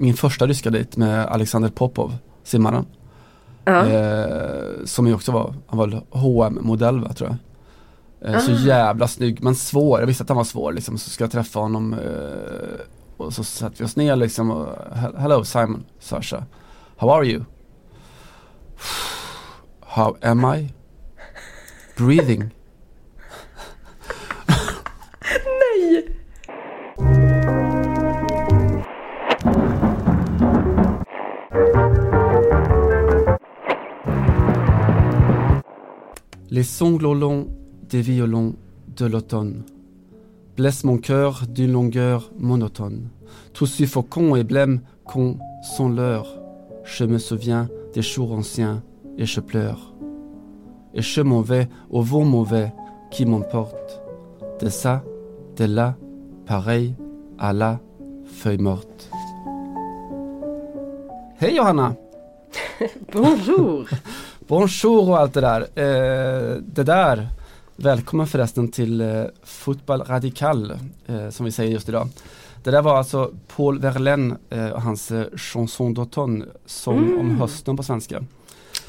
min första ryska dejt med Alexander Popov, simmaren. Ja. Eh, som ju också var, han var hm modell va, tror jag. Eh, Så Ah. jävla snygg, men svår. Jag visste att han var svår liksom, så ska jag träffa honom eh, och så satte vi oss ner liksom och, "Hel- Hello Simon, Sasha. How are you? How am I? Breathing. Les sanglots des violons de l'automne blessent mon cœur d'une longueur monotone. Tout suffocant et blême qu'on sont l'heure. Je me souviens des jours anciens et je pleure. Et je m'en vais au vent mauvais qui m'emporte. De ça, de là, pareil à la feuille morte. Hej Johanna! Bonjour! Bonjour och allt det där. Eh, det där, välkommen förresten till eh, Fotboll Radical eh, som vi säger just idag. Det där var alltså Paul Verlaine eh, och hans eh, Chanson d'automne, sång om hösten på svenska.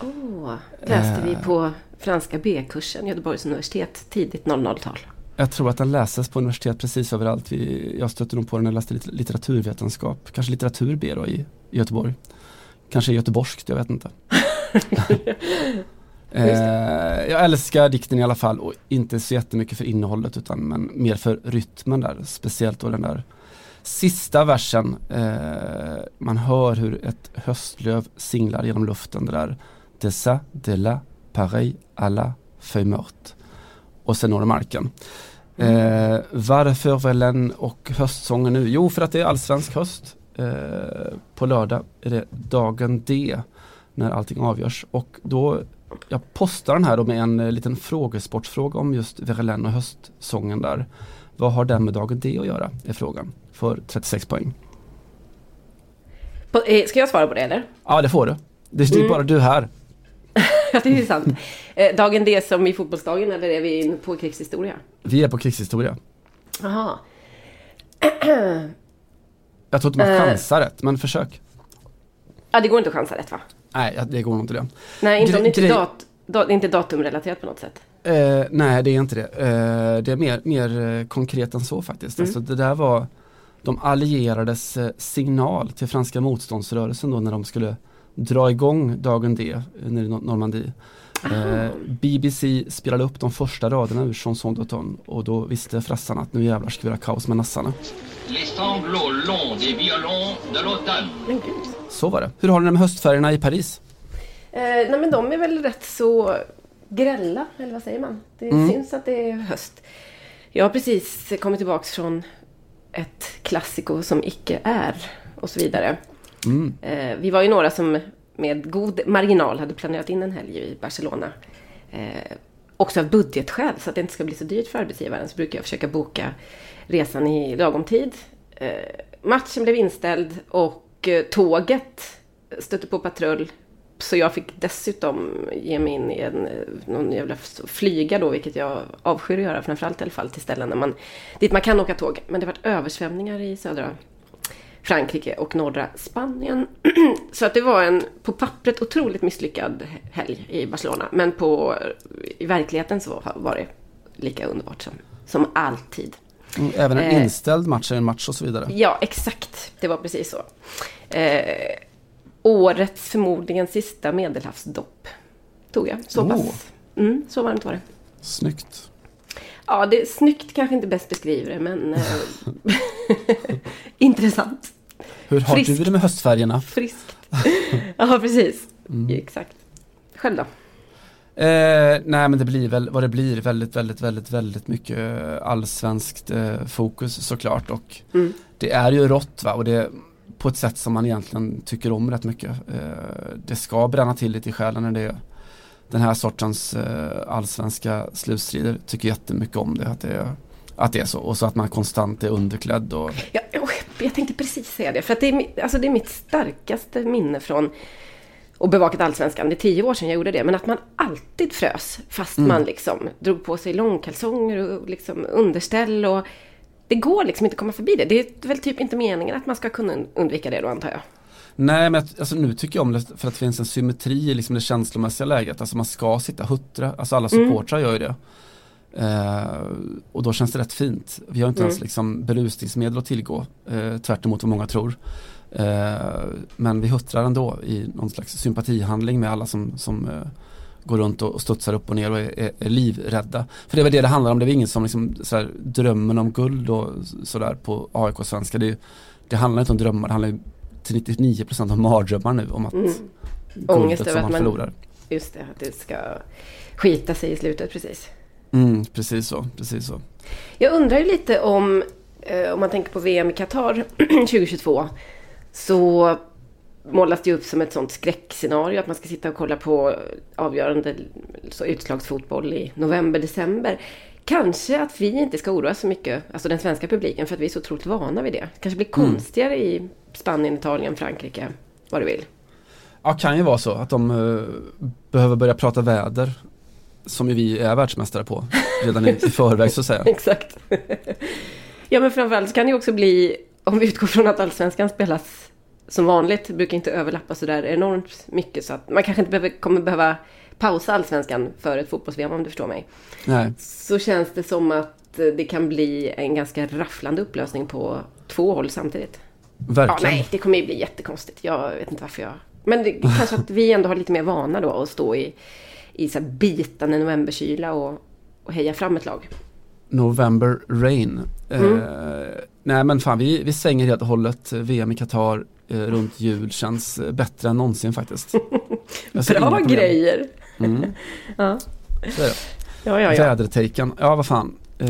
Åh, läste vi Eh. på franska B-kursen Göteborgs universitet tidigt 00-tal. Jag tror att den läses på universitet precis överallt. Vi, jag stötte nog på den när jag läste lit- litteraturvetenskap, kanske litteratur B då i, i Göteborg. Kanske göteborgskt, jag vet inte. eh, jag älskar dikten i alla fall och inte så jättemycket för innehållet utan men mer för rytmen där. Speciellt då den där sista versen. Eh, man hör hur ett höstlöv singlar genom luften det där. Dessa de la, Paris à la feuille. Och sen når det marken. Eh, varför Verlaine och höstsången nu? Jo, för att det är allsvensk höst. Eh, på lördag är det dagen D när allting avgörs och då jag postar den här då med en eh, liten frågesportsfråga om just Verlaine och höstsången där. Vad har den med dagen D att göra? Är frågan. För 36 poäng. På, eh, ska jag svara på det eller? Ja, det får du. Det är Mm. bara du här. Ja, det är sant. Eh, dagen D som i fotbollsdagen eller är vi på krigshistoria? Vi är på krigshistoria. Jaha. Jag tror inte man Eh. chansar rätt, men försök. Ja, det går inte att chansa rätt va? Nej, det går nog inte det. Nej, inte om det inte är, dat, dat, inte datumrelaterat på något sätt. Eh, nej, det är inte det. Eh, det är mer, mer eh, konkret än så faktiskt. Mm. Alltså, det där var de allierades eh, signal till franska motståndsrörelsen då när de skulle dra igång dagen D eh, nere i Nor- Normandie. Eh, BBC spelade upp de första raderna ur Chanson d'automne och då visste frassarna att nu jävlar ska vi göra kaos med nassarna. Så var det. Hur har ni det med höstfärgerna i Paris? Eh, nej men de är väl rätt så grälla, eller vad säger man? Det syns att det är höst. Jag har precis kommit tillbaks från ett klassiko som icke är och så vidare. Mm. Eh, vi var ju några som med god marginal hade planerat in en helg i Barcelona. Eh, också av budgetskäl, så att det inte ska bli så dyrt för arbetsgivaren, så brukar jag försöka boka resan i lagom tid. Eh, matchen blev inställd och eh, tåget stötte på patrull. Så jag fick dessutom ge mig in i en, eh, någon jävla flyga då, vilket jag avskyr att göra, framförallt i alla fall till ställen där man, dit man kan åka tåg. Men det var varit översvämningar i södra Frankrike och norra Spanien. Så att det var en på pappret otroligt misslyckad helg i Barcelona. Men på, i verkligheten så var det lika underbart som, som alltid. Mm, Även en Eh. inställd match är en match och så vidare. Ja, exakt. Det var precis så. Eh, årets förmodligen sista medelhavsdopp tog jag. Så Åh. pass. Mm, så varmt var det. Snyggt. Ja, det, snyggt kanske inte bäst beskriver det, men eh, intressant. Hur har Friskt. du det med höstfärgerna? Friskt. ja, precis. Mm. Exakt. Själv då? Eh, nej men det blir väl vad det blir väldigt, väldigt, väldigt, väldigt mycket allsvenskt eh, fokus såklart och Mm. det är ju rått va och det på ett sätt som man egentligen tycker om rätt mycket. Eh, det ska bränna till lite i själen när det är den här sortens eh, allsvenska slutstrider. Tycker jättemycket om det att, det är, att det är så och så att man konstant är underklädd och Ja, jag, tänkte precis säga det. För att det är, alltså det är mitt starkaste minne från och bevakat Allsvenskan. Det är tio år sedan jag gjorde det. Men att man alltid frös. Fast man liksom drog på sig långkalsonger och liksom underställ. Och det går liksom inte att komma förbi det. Det är väl typ inte meningen att man ska kunna undvika det då antar jag. Nej men alltså, nu tycker jag om det för att det finns en symmetri i liksom det känslomässiga läget. Alltså man ska sitta huttra, alltså alla Mm. supportrar gör ju det. Eh, och då känns det rätt fint. Vi har inte ens Mm. liksom berusningsmedel att tillgå, eh, tvärt vad många tror. Eh, men vi huttrar ändå i någon slags sympatihandling med alla som, som eh, går runt och och studsar upp och ner och är, är, är livrädda. För det väl det det handlar om, det är ingen som liksom sådär, drömmen om guld och sådär på AIK-svenska. Det, det handlar inte om drömmar, det handlar till 99% om mardrömmar nu om att Mm. guldet som man- förlorar. Just det, att det ska skita sig i slutet precis. Mm, precis så, precis så. Jag undrar ju lite om, eh, om man tänker på VM i Qatar 2022, så målas det upp som ett sånt skräckscenario att man ska sitta och kolla på avgörande så utslagsfotboll i november, december. Kanske att vi inte ska oroa så mycket, alltså den svenska publiken, för att vi är så otroligt vana vid det. kanske blir konstigare i Spanien, Italien, Frankrike, vad du vill. Ja, kan ju vara så att de eh, behöver börja prata väder som ju vi är världsmästare på redan i, i förväg så att säga. Exakt. ja, men framförallt så kan det ju också bli, om vi utgår från att allsvenskan spelas som vanligt, brukar inte överlappa sådär enormt mycket så att man kanske inte behöver, kommer behöva pausa allsvenskan för ett fotbolls-VM om du förstår mig. Nej, Så känns det som att eh, det kan bli en ganska rafflande upplösning på två håll samtidigt. Ja, verkligen. nej, det kommer ju bli jättekonstigt. Jag vet inte varför jag... Men det, kanske att vi ändå har lite mer vana då att stå i, i så här bitande novemberkyla och, och heja fram ett lag. November Rain. Mm. Eh, nej men fan vi, vi stänger helt och hållet VM i Qatar eh, runt jul känns eh, bättre än någonsin faktiskt. Bra grejer! Mm, Ja, så är det. ja, ja. ja. Vädertaken, ja vad fan. Eh,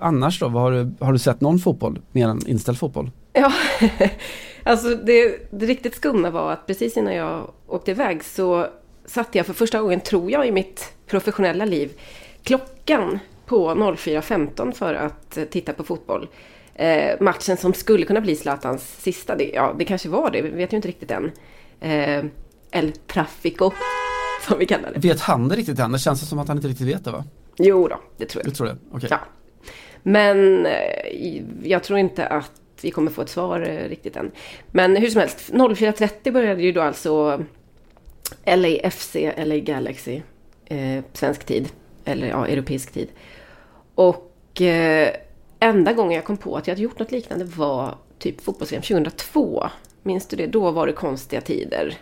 annars då, har, du, har du sett någon fotboll mer än inställd fotboll? Ja, alltså det, det riktigt skumma var att precis innan jag åkte iväg så satte jag för första gången, tror jag, i mitt professionella liv klockan på 04.15 för att eh, titta på fotboll. Eh, matchen som skulle kunna bli Zlatans sista, det, ja det kanske var det, vi vet ju inte riktigt än. Eh, El Trafico, som vi kallar det. Vet han det riktigt än? Det känns som att han inte riktigt vet det va? Jo då, det tror jag. Du tror det? Okej. Ja. Men eh, jag tror inte att vi kommer få ett svar eh, riktigt än. Men hur som helst, 04.30 började ju då alltså LAFC, LA Galaxy, eh, svensk tid, eller ja, europeisk tid. Och eh, enda gången jag kom på att jag hade gjort något liknande var typ fotbolls-VM 2002. Minns du det? Då var det konstiga tider.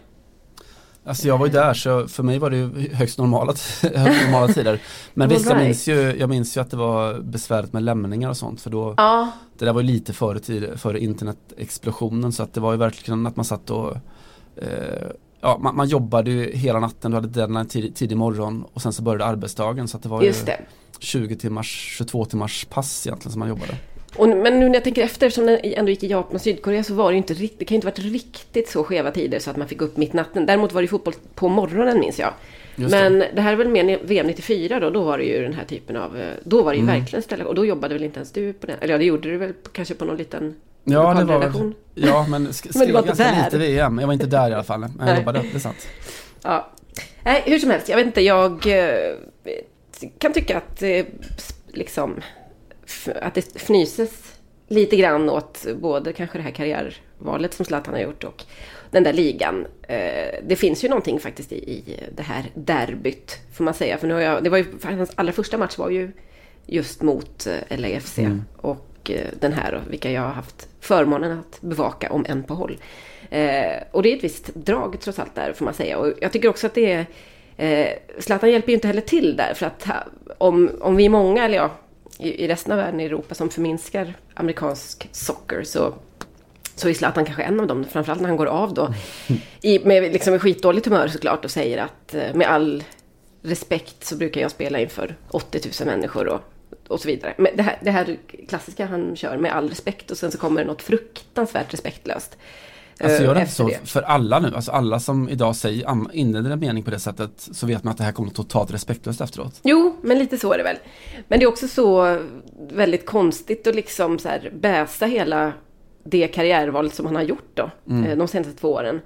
Alltså jag var ju där så för mig var det ju högst normala, högst normala tider. Men visst jag minns, ju, jag minns ju att det var besvärligt med lämningar och sånt för då Ja, Det där var ju lite före, tid, före internetexplosionen så att det var ju verkligen att man satt och eh, Ja man, man jobbade ju hela natten, du hade deadline tidig, tidig morgon och sen så började arbetsdagen så att det var just ju det. 20 timmars, 22 timmars pass egentligen som man jobbade. Och, men nu när jag tänker efter, som den ändå gick i Japan och Sydkorea så var det ju inte riktigt, det kan ju inte varit riktigt så skeva tider så att man fick gå upp mitt natten. Däremot var det ju fotboll på morgonen minns jag. Just men det. det. här är väl mer VM 94 då, då var det ju den här typen av, eh, då var det ju Mm. verkligen ställe, och då jobbade väl inte ens du på den, eller ja det gjorde du väl kanske på någon liten Ja det var väl, ja men Men var skrev inte ganska där. lite VM, jag var inte där i alla fall men jag jobbade, det är sant. Ja. Nej, hur som helst, jag vet inte, jag eh, kan tycka att eh, liksom att det fnyses lite grann åt både kanske det här karriärvalet som Zlatan har gjort och den där ligan. Eh, Det finns ju någonting faktiskt i, det här derbyt, får man säga. För nu har jag, det var ju, hans allra första match var ju just mot eh, LAFC Mm. och den här, vilka jag har haft förmånen att bevaka om en på håll. Och det är ett visst drag trots allt där, får man säga. Och jag tycker också att det är... Eh, Zlatan hjälper ju inte heller till där, för att om, om vi är många, eller ja, i, i resten av världen i Europa som förminskar amerikansk socker så så är Zlatan kanske en av dem, framförallt när han går av då. I, med liksom, skitdåligt humör såklart och säger att eh, med all respekt så brukar jag spela inför 80 000 människor och, och så vidare. Men det här, det här klassiska han kör med all respekt och sen så kommer det något fruktansvärt respektlöst. Alltså eh, gör det inte efter så det. för alla nu, alltså alla som idag säger, inleder en mening på det sättet så vet man att det här kommer totalt respektlöst efteråt. Jo, men lite så är det väl. Men det är också så väldigt konstigt att liksom så här bäsa hela det karriärvalet som han har gjort då, eh, de senaste två åren.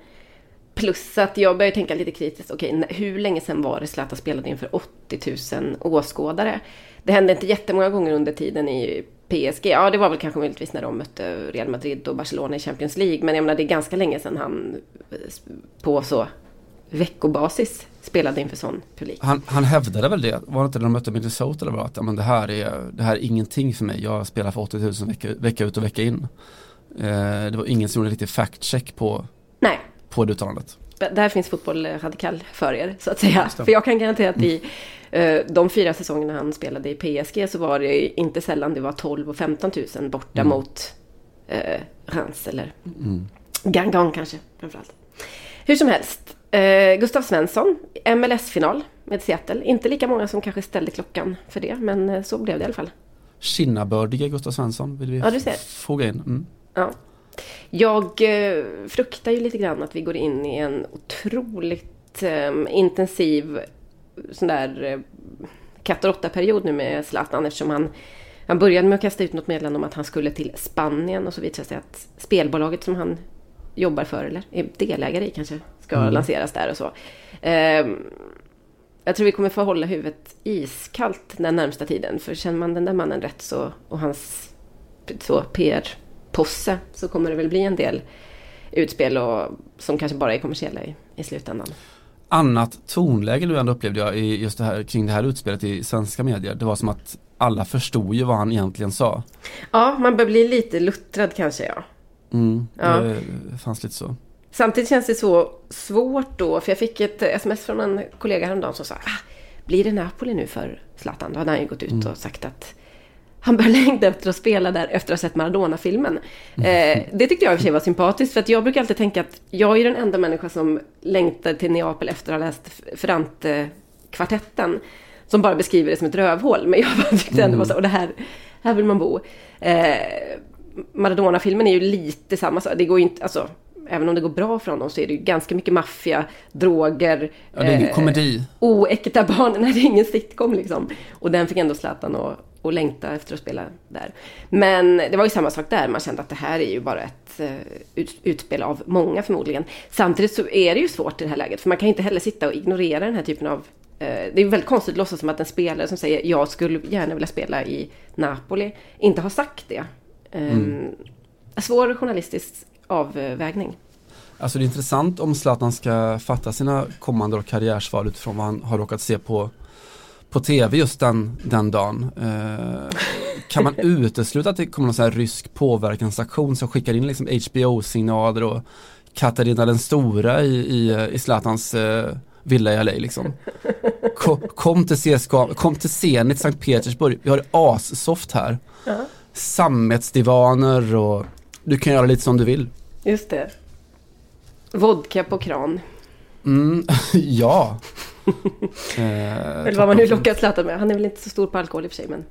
Plus att jag börjar tänka lite kritiskt, okej, hur länge sedan var det Zlatan spelade inför 80 000 åskådare? Det hände inte jättemånga gånger under tiden i PSG, ja det var väl kanske möjligtvis när de mötte Real Madrid och Barcelona i Champions League. Men jag menar det är ganska länge sedan han eh, på så veckobasis spelade inför sån publik. Han, han hävdade väl det, var det inte när de mötte Minnesota eller vad? Att men det, här är, det här är ingenting för mig, jag spelar för 80 000 vecka, vecka ut och vecka in. Eh, det var ingen som gjorde riktigt fact check på, Nej, på det uttalandet. Där finns fotboll radikal för er så att säga. För jag kan garantera att i eh, de fyra säsongerna han spelade i PSG så var det inte sällan det var 12 och 15 000 borta Mm. mot eh, Reims eller Gangan kanske framförallt. Hur som helst. Eh, Gustav Svensson, MLS-final med Seattle. Inte lika många som kanske ställde klockan för det, men eh, så blev det i alla fall. Kinnabördige Gustav Svensson vill vi Ja, foga in. Mm. Ja. Jag eh, fruktar ju lite grann att vi går in i en otroligt eh, intensiv sån där eh, katt och råtta-period nu med Zlatan eftersom han han började med att kasta ut något meddelande om att han skulle till Spanien och så det sig att spelbolaget som han jobbar för, eller är delägare i kanske, ska Mm. lanseras där och så. Ehm, jag tror vi kommer få hålla huvudet iskallt den närmsta tiden. För känner man den där mannen rätt så, och hans så, PR-posse så kommer det väl bli en del utspel och, som kanske bara är kommersiella i, i slutändan. Annat tonläge nu ändå upplevde jag i just det här, kring det här utspelet i svenska medier. Det var som att alla förstod ju vad han egentligen sa. Ja, man bör bli lite luttrad kanske ja. Mm, Ja. Det fanns lite så. Samtidigt känns det så svårt då, för jag fick ett sms från en kollega häromdagen som sa ah, Blir det Napoli nu för Zlatan? Då hade han ju gått ut och sagt att han börjar längta efter att spela där efter att ha sett Maradona-filmen. Eh, det tyckte jag i och för sig var sympatiskt, för att jag brukar alltid tänka att jag är den enda människa som längtar till Neapel efter att ha läst Ferrante-kvartetten. Som bara beskriver det som ett rövhål. Men jag bara tyckte ändå var så, och det här, här vill man bo. Eh, Maradona-filmen är ju lite samma sak. Det går ju inte, alltså, även om det går bra för honom så är det ju ganska mycket maffia, droger, Ja, det är ingen eh, komedi. oäkta barn. Nej, det är ingen sitcom liksom. Och den fick ändå Zlatan att och längta efter att spela där. Men det var ju samma sak där. Man kände att det här är ju bara ett eh, ut, utspel av många förmodligen. Samtidigt så är det ju svårt i det här läget. För man kan inte heller sitta och ignorera den här typen av... Eh, det är väldigt konstigt att låtsas som att en spelare som säger jag skulle gärna vilja spela i Napoli inte har sagt det. Eh, Svår journalistisk avvägning. Alltså det är intressant om Zlatan ska fatta sina kommande och karriärsval utifrån vad han har råkat se på på tv just den, den dagen. Eh, kan man utesluta att det kommer någon sån här rysk påverkansaktion som skickar in liksom HBO-signaler och Katarina den stora i, i, i Zlatans eh, villa i LA liksom. Kom, kom till CSKA, kom till Zenit Sankt Petersburg, vi har det assoft här. Sammetsdivaner och du kan göra lite som du vill. Just det. Vodka på kran. Mm, ja. eh, Eller vad man nu lockar Zlatan med. Han är väl inte så stor på alkohol i och för sig men.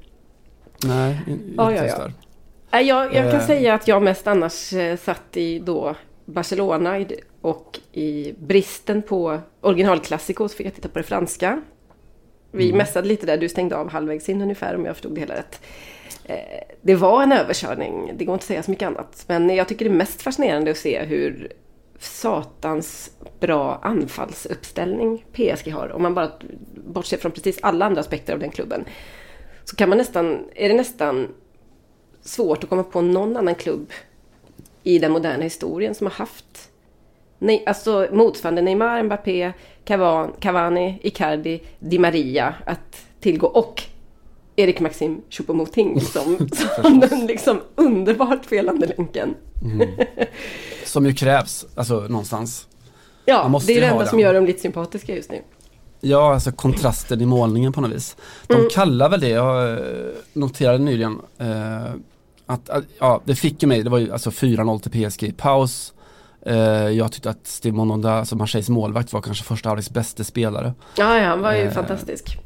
Nej, in- Ja, ja, där. Jag, jag kan Eh. säga att jag mest annars eh, satt i då Barcelona och i bristen på originalklassiko så fick jag titta på det franska. Vi Mm. mässade lite där, du stängde av halvvägs in ungefär om jag förstod det hela rätt. Eh, Det var en överkörning, det går inte att säga så mycket annat. Men jag tycker det är mest fascinerande att se hur satans bra anfallsuppställning PSG har. Om man bara bortser från precis alla andra aspekter av den klubben. Så kan man nästan, är det nästan svårt att komma på någon annan klubb i den moderna historien som har haft nej, alltså motsvarande Neymar, Mbappé, Cavan- Cavani, Icardi, Di Maria att tillgå och Erik Maxim Choupo-Moting som, som den liksom underbart felande länken. Som ju krävs, alltså någonstans. Ja, det är det enda som gör dem lite sympatiska just nu. Ja, alltså kontrasten i målningen på något vis. De Mm. kallar väl det, jag eh, noterade nyligen, eh, att, att, ja, det fick ju mig, det var ju alltså 4-0 till PSG i paus. Eh, jag tyckte att Steve Mononda, alltså Marseilles målvakt, var kanske första halvleks bästa spelare. Ja, ja, han var ju Eh, fantastisk.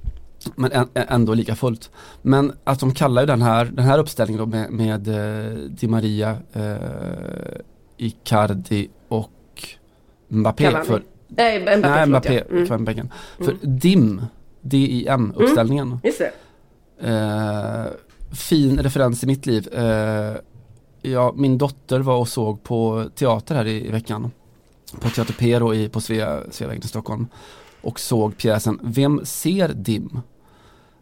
Men ändå lika fullt. Men att de kallar ju den här, den här uppställningen då med, med eh, Di Maria, eh, Icardi och Mbappé Cavani. för Nej, Mbappé, Nej, förlåt, Mbappé, ja. Mm. mm. För DIM, D-I-M uppställningen. Just det. Eh, fin referens i mitt liv. Eh, ja, min dotter var och såg på teater här i, i veckan. På Teater Pero i, på Svea, Sveavägen i Stockholm. Och såg pjäsen Vem ser DIM?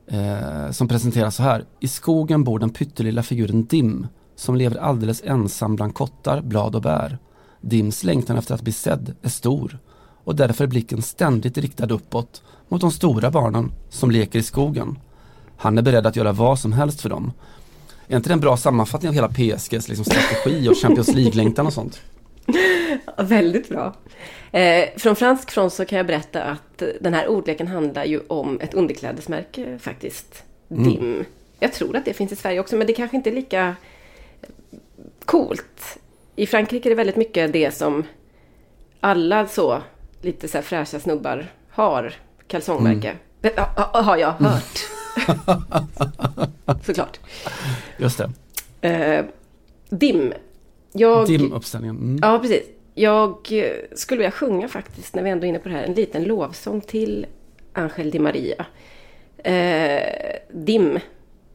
Eh, som presenteras så här. I skogen bor den pyttelilla figuren Dim som lever alldeles ensam bland kottar, blad och bär. Dims längtan efter att bli sedd är stor och därför är blicken ständigt riktad uppåt mot de stora barnen som leker i skogen. Han är beredd att göra vad som helst för dem. Är inte det en bra sammanfattning av hela PSGs liksom, strategi och Champions League-längtan och sånt? Ja, väldigt bra. Eh, från fransk front så kan jag berätta att den här ordleken handlar ju om ett underklädesmärke faktiskt. Mm. DIM. Jag tror att det finns i Sverige också men det kanske inte är lika coolt. I Frankrike är det väldigt mycket det som alla så lite så här fräscha snubbar har. Kalsongmärke. Mm. Ha- ha- Har jag hört. Såklart. Just det. Eh, DIM. Jag... Dim-uppställningen. Mm. Ja, precis. Jag skulle vilja sjunga faktiskt, när vi ändå är inne på det här, en liten lovsång till Angel Di Maria. Eh, Dim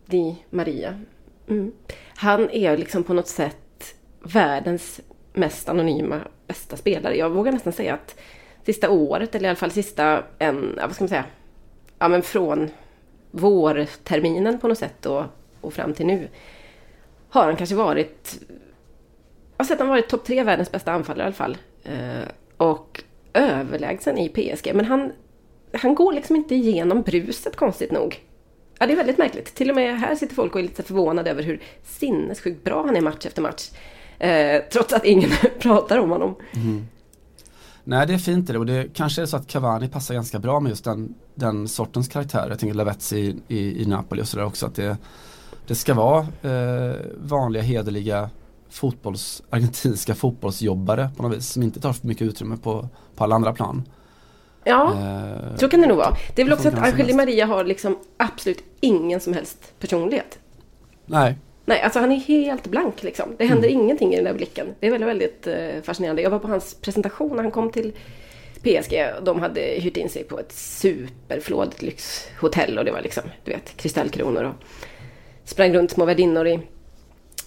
Di Maria. Mm. Han är liksom på något sätt världens mest anonyma bästa spelare. Jag vågar nästan säga att sista året, eller i alla fall sista, en, ja, vad ska man säga, ja men från vårterminen på något sätt och, och fram till nu, har han kanske varit jag har sett han varit topp tre världens bästa anfallare i alla fall. Eh, och överlägsen i PSG. Men han, han går liksom inte igenom bruset konstigt nog. Ja, det är väldigt märkligt. Till och med här sitter folk och är lite förvånade över hur sinnessjukt bra han är match efter match. Eh, trots att ingen pratar om honom. Nej det är fint det och det kanske är så att Cavani passar ganska bra med just den, den sortens karaktär. Jag tänker Lavezzi i, i, i Napoli och sådär också att det, det ska vara eh, vanliga hederliga fotbolls, argentinska fotbollsjobbare på något vis som inte tar för mycket utrymme på, på alla andra plan. Ja, Eh, så kan det nog vara. Det är väl också att funkar som Angel Di helst. Maria har liksom absolut ingen som helst personlighet. nej, Nej, alltså han är helt blank liksom. Det händer ingenting i den där blicken. Det är väldigt, väldigt eh, fascinerande. Jag var på hans presentation när han kom till PSG. De hade hyrt in sig på ett superflådigt lyxhotell och det var liksom, du vet, kristallkronor och sprang runt små värdinnor i,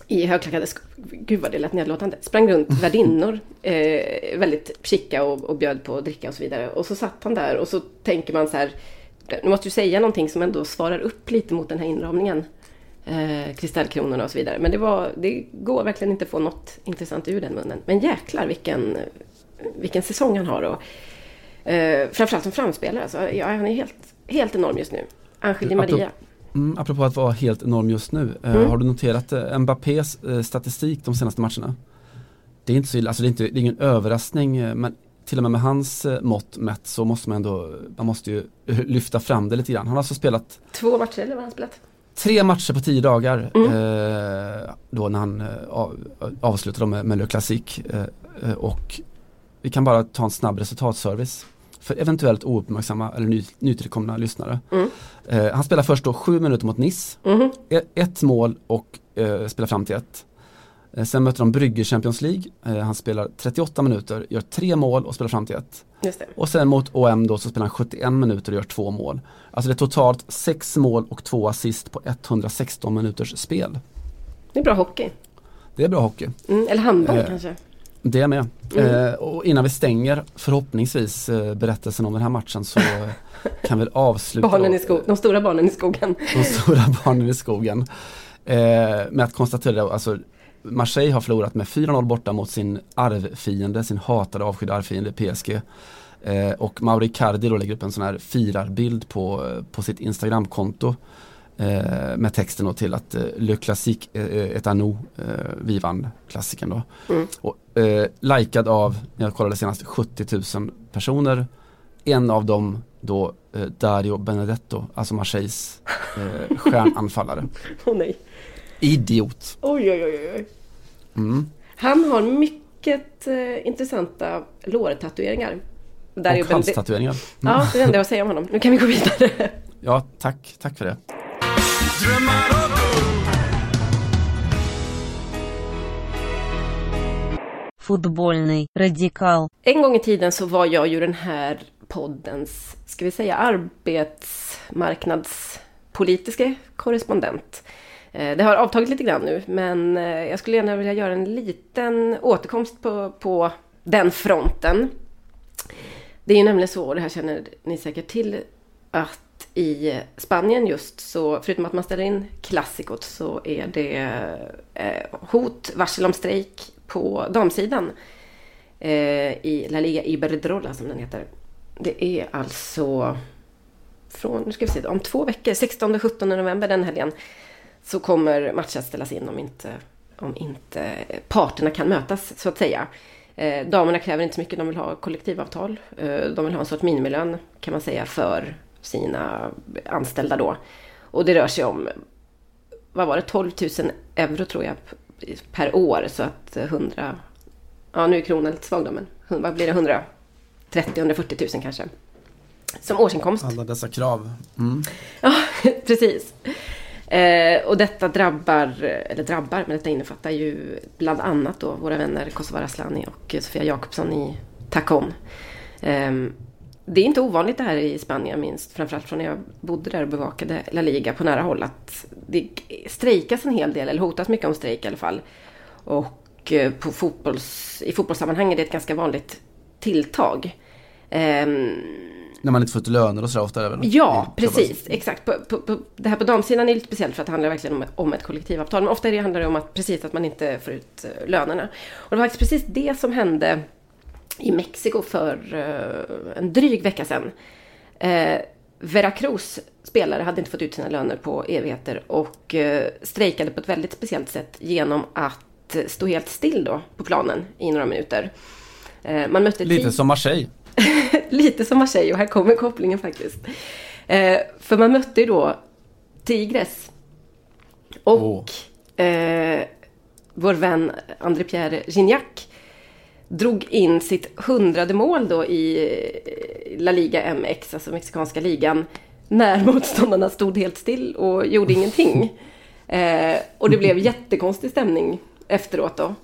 i högklackade sk- Gud vad det lät nedlåtande. Sprang runt värdinnor, eh, väldigt chicka och, och bjöd på att dricka och så vidare. Och så satt han där och så tänker man så här, nu måste ju säga någonting som ändå svarar upp lite mot den här inramningen eh, kristallkronorna och så vidare. Men det, var, det går verkligen inte att få något intressant ur den munnen. Men jäklar vilken, vilken säsong han har. Och, eh, framförallt som framspelare. Alltså, ja, han är helt, helt enorm just nu. Angel Di Maria. mm, apropå att vara helt enorm just nu. Eh, Mm. Har du noterat eh, Mbappés eh, statistik de senaste matcherna? Det är inte så illa, alltså det är, inte, det är ingen överraskning men till och med med hans eh, mått mätt så måste man ändå, man måste ju lyfta fram det lite grann. Han har alltså spelat Två matcher eller vad har han spelat? Tre matcher på tio dagar Mm. eh, då när han eh, av, avslutade dem med, med Le Classique eh, eh, och vi kan bara ta en snabb resultatservice för eventuellt ouppmärksamma eller ny, nytillkomna lyssnare. Mm. Eh, han spelar först då sju minuter mot Nice. E- ett mål och eh, spelar fram till ett. Eh, sen möter de Brygge Champions League, eh, han spelar 38 minuter, gör tre mål och spelar fram till ett. Och sen mot OM då så spelar han 71 minuter och gör två mål. Alltså det är totalt sex mål och två assist på 116 minuters spel. Det är bra hockey. Det är bra hockey. Mm, eller handboll Eh, kanske. Det är med. Mm. Eh, och innan vi stänger förhoppningsvis eh, berättelsen om den här matchen så kan vi avsluta Barnen i de stora barnen i skogen. de stora barnen i skogen. Eh, med att konstatera alltså Marseille har förlorat med 4-0 borta mot sin arvfiende, sin hatade avskydda arvfiende PSG. Eh, och Mauri Cardi då lägger upp en sån här firarbild på, eh, på sitt Instagramkonto. Eh, med texten då till att eh, Le Classique eh, est à nous, eh, vi vann klassiken då. Mm. Och, eh, likad av, när jag kollade senast, 70 000 personer. En av dem då eh, Dario Benedetto, alltså Marseilles eh, stjärnanfallare. Åh nej. Idiot. Oj, oj, oj, oj. Mm. Han har mycket eh, intressanta lårtatueringar. Där och halstatueringar. Mm. Ja, det är det enda jag säger om honom. Nu kan vi gå vidare. Ja, tack. Tack för det. Radikal. En gång i tiden så var jag ju den här poddens, ska vi säga arbetsmarknadspolitiska korrespondent. Eh, det har avtagit lite grann nu, men eh, jag skulle gärna vilja göra en liten återkomst på, på den fronten. Det är ju nämligen så, och det här känner ni säkert till, att i Spanien just så, förutom att man ställer in klassikot, så är det eh, hot, varsel om strejk på damsidan i La Liga Iberdrola som den heter. Det är alltså från, nu ska vi se, om två veckor, 16-17 november den helgen, så kommer matchen att ställas in om inte, om inte parterna kan mötas så att säga. Eh, damerna kräver inte så mycket, de vill ha kollektivavtal. Eh, de vill ha en sorts minimilön kan man säga för sina anställda då. Och det rör sig om, vad var det, 12 000 euro tror jag per år. Så att 100, ja nu är kronan lite svag då, men vad blir det, 130-140 000 kanske. Som årsinkomst. Alla dessa krav. Mm. Ja, precis. Eh, och detta drabbar, eller drabbar, men detta innefattar ju bland annat då våra vänner Kosova Asllani och Sofia Jakobsson i Tacon. Eh, det är inte ovanligt det här i Spanien minst, framförallt från när jag bodde där och bevakade La Liga på nära håll, att det strejkas en hel del, eller hotas mycket om strejk i alla fall. Och eh, på fotbolls, i fotbollssammanhang är det ett ganska vanligt tilltag. Ehm, när man inte fått löner och sådär ofta? Även. Ja, precis. Exakt. På, på, på, det här på damsidan är lite speciellt för att det handlar verkligen om, om ett kollektivavtal. Men ofta är det handlar det om att precis att man inte får ut uh, lönerna. Och det var faktiskt precis det som hände i Mexiko för uh, en dryg vecka sedan. Uh, Veracruz spelare hade inte fått ut sina löner på evigheter och strejkade på ett väldigt speciellt sätt genom att stå helt still då på planen i några minuter. Man mötte Lite som Marseille. Lite som Marseille och här kommer kopplingen faktiskt. Eh, för man mötte ju då Tigres. Och oh. eh, vår vän André-Pierre Gignac drog in sitt hundrade mål då i eh, La Liga MX, alltså mexikanska ligan, när motståndarna stod helt still och gjorde ingenting. Eh, och det blev jättekonstig stämning efteråt då.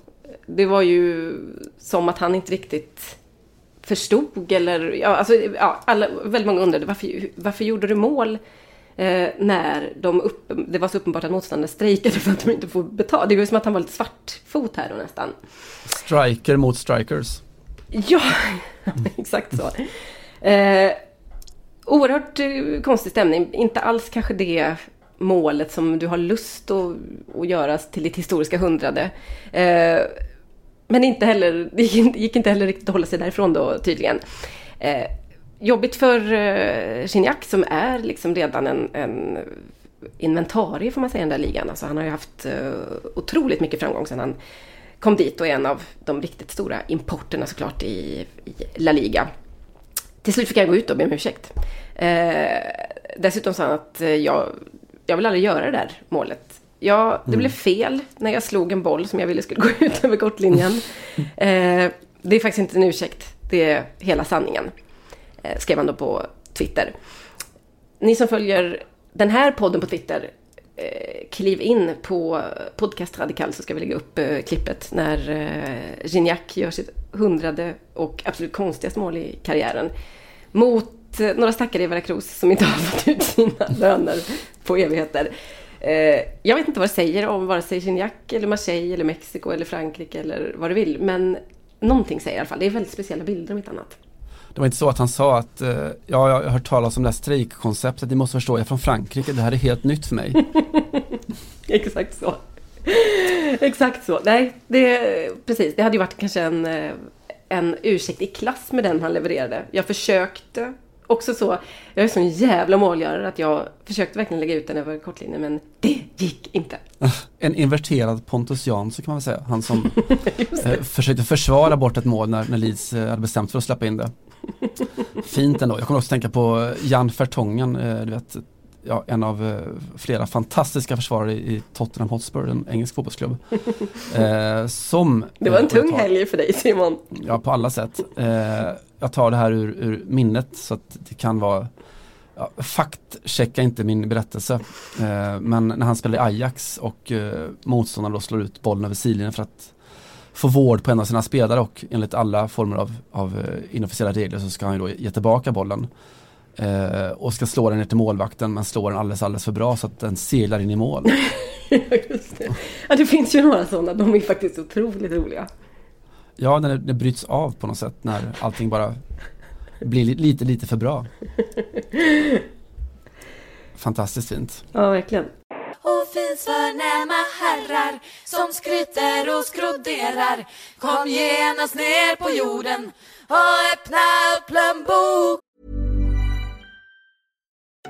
Det var ju som att han inte riktigt förstod eller ja, alltså, ja, alla, väldigt många undrade varför, varför gjorde du mål eh, när de upp, det var så uppenbart att motståndarna strejkade för att de inte får betalt. Det var som att han var lite svartfot här då nästan. Striker mot strikers. Ja, exakt så. Eh, oerhört eh, konstig stämning. Inte alls kanske det målet som du har lust att, att göra till ditt historiska hundrade. Eh, men inte heller, det gick inte heller riktigt att hålla sig därifrån då tydligen. Eh, jobbigt för eh, Gignac som är liksom redan en, en inventarie får man säga i den där ligan. Alltså han har ju haft eh, otroligt mycket framgång sedan han kom dit och är en av de riktigt stora importerna såklart i, i La Liga. Till slut fick han gå ut och be om ursäkt. Eh, dessutom sa han att eh, jag, jag vill aldrig göra det där målet Ja, det mm. blev fel när jag slog en boll som jag ville skulle gå ut över kortlinjen. Eh, det är faktiskt inte en ursäkt. Det är hela sanningen. Eh, skrev han då på Twitter. Ni som följer den här podden på Twitter, eh, kliv in på Podcast Radikal så ska vi lägga upp eh, klippet när eh, Gignac gör sitt hundrade och absolut konstigaste mål i karriären. Mot eh, några stackare i Veracruz som inte har fått ut sina löner på evigheter. Eh, jag vet inte vad det säger om vare sig Gignac eller Marseille eller Mexiko eller Frankrike eller vad du vill. Men någonting säger i alla fall. Det är väldigt speciella bilder om inte annat. Det var inte så att han sa att eh, ja, jag har hört talas om det här strejkkonceptet. Ni måste förstå, jag är från Frankrike. Det här är helt nytt för mig. Exakt så. Exakt så. Nej, det, precis. Det hade ju varit kanske en, eh, en ursäkt i klass med den han levererade. Jag försökte också så, jag är sån jävla målgörare att jag försökte verkligen lägga ut den över kortlinjen men det gick inte. En inverterad Pontus Jansson kan man väl säga. Han som eh, försökte försvara bort ett mål när, när Leeds eh, hade bestämt för att släppa in det. Fint ändå. Jag kommer också tänka på Jan Fertongen, eh, du vet, ja, en av eh, flera fantastiska försvarare i Tottenham Hotspur, en engelsk fotbollsklubb. Eh, som, det var en tung tar, helg för dig Simon. Ja, på alla sätt. Eh, jag tar det här ur, ur, minnet så att det kan vara ja, Faktchecka inte min berättelse. Eh, men när han spelar i Ajax och eh, motståndaren då slår ut bollen över sidlinjen för att få vård på en av sina spelare och enligt alla former av, av eh, inofficiella regler så ska han ju då ge tillbaka bollen. Eh, och ska slå den ner till målvakten men slår den alldeles, alldeles för bra så att den seglar in i mål. Just det. Ja, det finns ju några sådana, de är faktiskt otroligt roliga. Ja, när det, det bryts av på något sätt när allting bara blir lite, lite för bra. fantastiskt fint. Ja, verkligen. och finns förnäma herrar som skryter och skroderar. Kom genast ner på jorden och öppna upp plånbok.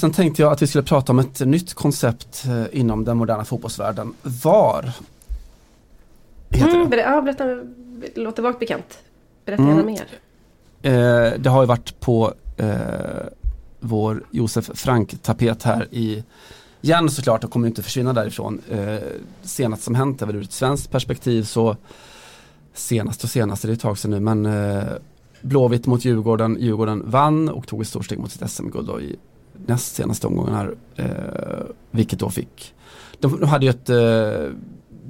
Sen tänkte jag att vi skulle prata om ett nytt koncept eh, inom den moderna fotbollsvärlden. VAR. Heter Mm, det. ja, berätta, låter vagt bekant. Berätta Mm. gärna mer. Eh, det har ju varit på eh, vår Josef Frank-tapet här i igen såklart och kommer inte försvinna därifrån. Eh, senast som hänt är väl ur ett svenskt perspektiv så senast och senast, det är ett tag sedan nu, men eh, Blåvitt mot Djurgården, Djurgården vann och tog ett stort steg mot sitt SM-guld i näst senaste omgången här, eh, vilket då fick de, de hade ju ett eh,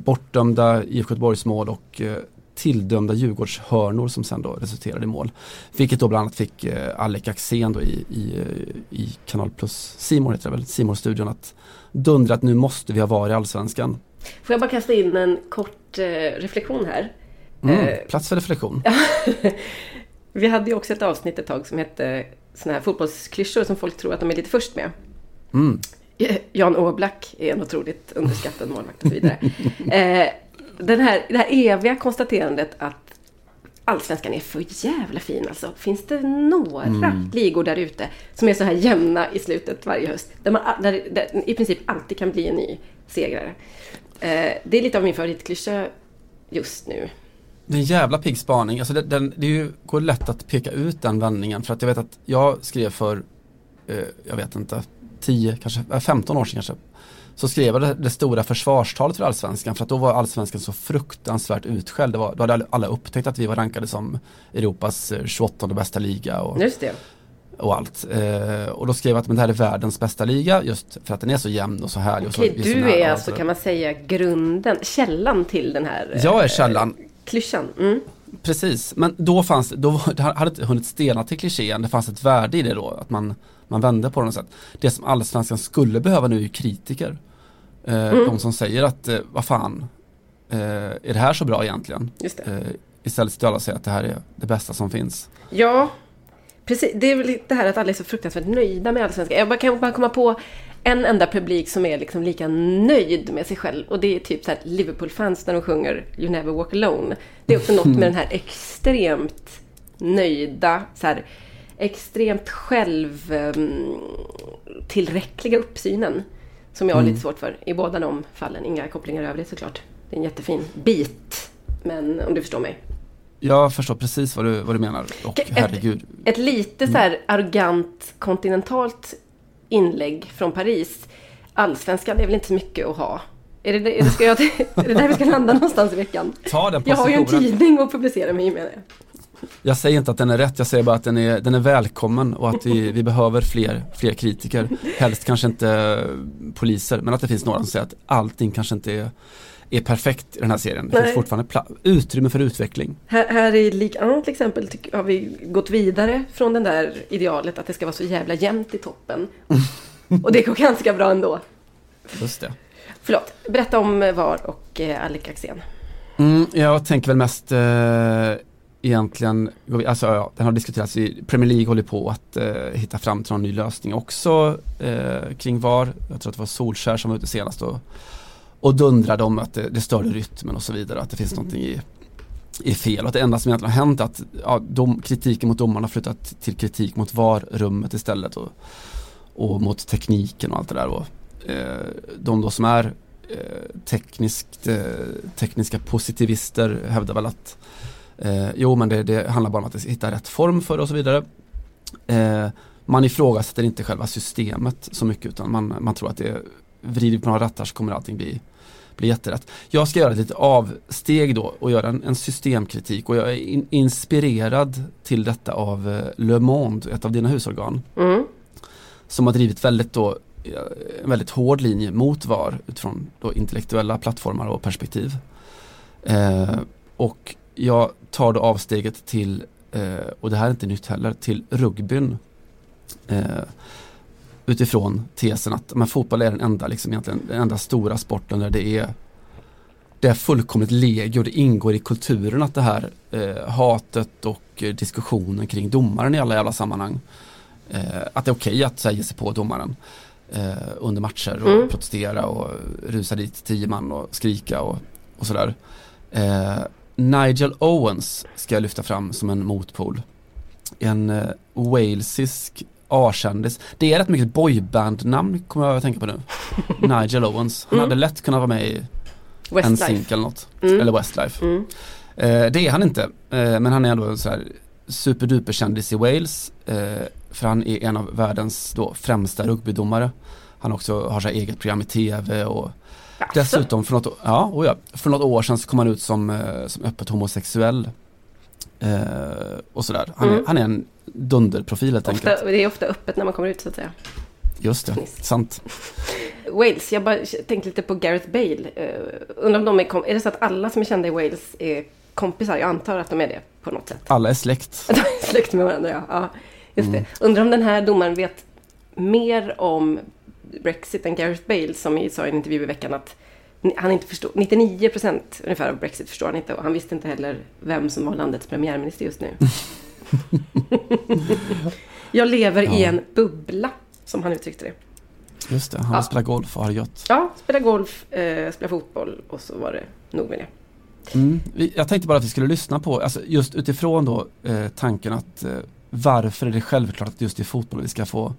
bortdömda IFK Göteborgs mål och eh, tilldömda Djurgårdshörnor som sen då resulterade i mål. Vilket då bland annat fick eh, Alec Axén då i, i, i Kanal Plus, Simon heter det väl, simon studion att dundra att nu måste vi ha VAR i Allsvenskan. Får jag bara kasta in en kort eh, reflektion här? Mm, Eh, plats för reflektion. Vi hade ju också ett avsnitt ett tag som hette såna här fotbollsklyschor som folk tror att de är lite först med. Mm. Jan Åblack är en otroligt underskattad målvakt och så vidare. Eh, den här, det här eviga konstaterandet att Allsvenskan är för jävla fin alltså. Finns det några ligor där ute som är så här jämna i slutet varje höst? Där man där, där i princip alltid kan bli en ny segrare. Eh, det är lite av min favoritklyscha just nu. Det är en jävla pigg spaning. Alltså det, den, det ju, går lätt att peka ut den vändningen för att jag vet att jag skrev för, eh, jag vet inte, 10, kanske eh, 15 år sedan kanske. Så skrev jag det, det stora försvarstalet för allsvenskan för att då var allsvenskan så fruktansvärt utskälld. Det var, då hade alla upptäckt att vi var rankade som Europas eh, 28 bästa liga och, Just det. och allt. Eh, och då skrev jag att men det här är världens bästa liga just för att den är så jämn och så härlig. Och Okej, vi så du är och alltså så- kan man säga grunden, källan till den här eh, Jag är källan. Klyschan. Mm. Precis, men då fanns då var- det hade inte hunnit stelna till klichén, det fanns ett värde i det då, att man, man vände på det något sätt. Det som allsvenskan skulle behöva nu är kritiker. Eh, De som säger att, eh, vad fan, eh, är det här så bra egentligen? Just det. Eh, istället ska alla säga att det här är det bästa som finns. Ja, precis. Det är väl det här att alla är så fruktansvärt nöjda med Allsvenskan. Jag bara kan bara komma på en enda publik som är liksom lika nöjd med sig själv. Och det är typ så här Liverpool-fans när de sjunger You never walk alone. Det är också något med den här extremt nöjda, så här, extremt själv ehm, tillräckliga uppsynen. Som jag har lite svårt för i båda de fallen. Inga kopplingar i övrigt såklart. Det är en jättefin bit. Men om du förstår mig. Jag förstår precis vad du, vad du menar och Ett- herregud. Ett lite så här arrogant kontinentalt inlägg från Paris. Allsvenskan är väl inte så mycket att ha. Är det, är det, ska jag, är det där vi ska landa någonstans i veckan? Ta den Jag har ju en tidning att publicera mig i menar jag. Jag säger inte att den är rätt, jag säger bara att den är, den är välkommen och att vi, vi behöver fler, fler kritiker. Helst kanske inte poliser, men att det finns några som säger att allting kanske inte är, är perfekt i den här serien. Det Nej. finns fortfarande utrymme för utveckling. Här, här i Ligue 1 till exempel har vi gått vidare från den där idealet att det ska vara så jävla jämnt i toppen. Och det går ganska bra ändå. Just det. Förlåt, berätta om VAR och eh, Alec Axén. Mm, jag tänker väl mest eh, egentligen, alltså ja, den har diskuterats i Premier League håller på att eh, hitta fram till någon ny lösning också eh, kring VAR. Jag tror att det var Solskär som var ute senast och, och dundrade om att det, det störde rytmen och så vidare, att det finns någonting i, i fel och att det enda som egentligen har hänt är att ja, dom, kritiken mot domarna har flyttat till kritik mot VAR-rummet istället och, och mot tekniken och allt det där. Och, eh, de då som är eh, tekniskt, eh, tekniska positivister hävdar väl att eh, jo men det, det handlar bara om att hitta rätt form för det och så vidare. Eh, man ifrågasätter inte själva systemet så mycket utan man, man tror att det vrider på några rattar så kommer allting bli, blir jätterätt. Jag ska göra ett litet avsteg då och göra en, en systemkritik och jag är in, inspirerad till detta av eh, Le Monde, ett av dina husorgan. Mm. Som har drivit väldigt då eh, en väldigt hård linje mot VAR utifrån då intellektuella plattformar och perspektiv. Eh, och jag tar då avsteget till, eh, och det här är inte nytt heller, till rugbyn. Eh, utifrån tesen att men fotboll är den enda, liksom egentligen, den enda stora sporten där det är det är fullkomligt legio, det ingår i kulturen att det här eh, hatet och eh, diskussionen kring domaren i alla jävla sammanhang. Eh, att det är okej att så här, ge sig på domaren eh, under matcher och Mm. protestera och rusa dit tio man och skrika och, och sådär. Eh, Nigel Owens ska jag lyfta fram som en motpol. En eh, walesisk A-kändis. Det är rätt mycket boyband-namn kommer jag att tänka på nu. Nigel Owens. Han Mm. hade lätt kunnat vara med i zink eller något. Mm. Eller Westlife. Mm. Eh, det är han inte. Eh, men han är ändå en så här superduper kändis i Wales. Eh, för han är en av världens då främsta rugbydomare. Han också har så eget program i tv och Jaså? dessutom för något, ja, oh ja, för något år sedan så kom han ut som, eh, som öppet homosexuell. Eh, och sådär. Han, är, Mm. han är en dunderprofil helt Ofta, enkelt. det är ofta öppet när man kommer ut så att säga. Just det, Fniss. sant. Wales, jag bara tänkte lite på Gareth Bale. Uh, undrar om de är, är det så att alla som är kända i Wales är kompisar? Jag antar att de är det på något sätt. Alla är släkt. De är släkt med varandra, ja. ja just Mm. det. Undrar om den här domaren vet mer om Brexit än Gareth Bale som sa i en intervju i veckan att han inte förstod, 99 procent ungefär av Brexit förstår han inte och han visste inte heller vem som var landets premiärminister just nu. jag lever i Ja. en bubbla, som han uttryckte det. Just det, han Ja. spelar golf och har gött. Ja, spela golf, eh, spela fotboll och så var det nog med det. Mm. Jag tänkte bara att vi skulle lyssna på, alltså just utifrån då eh, tanken att eh, varför är det självklart att just i fotboll vi ska få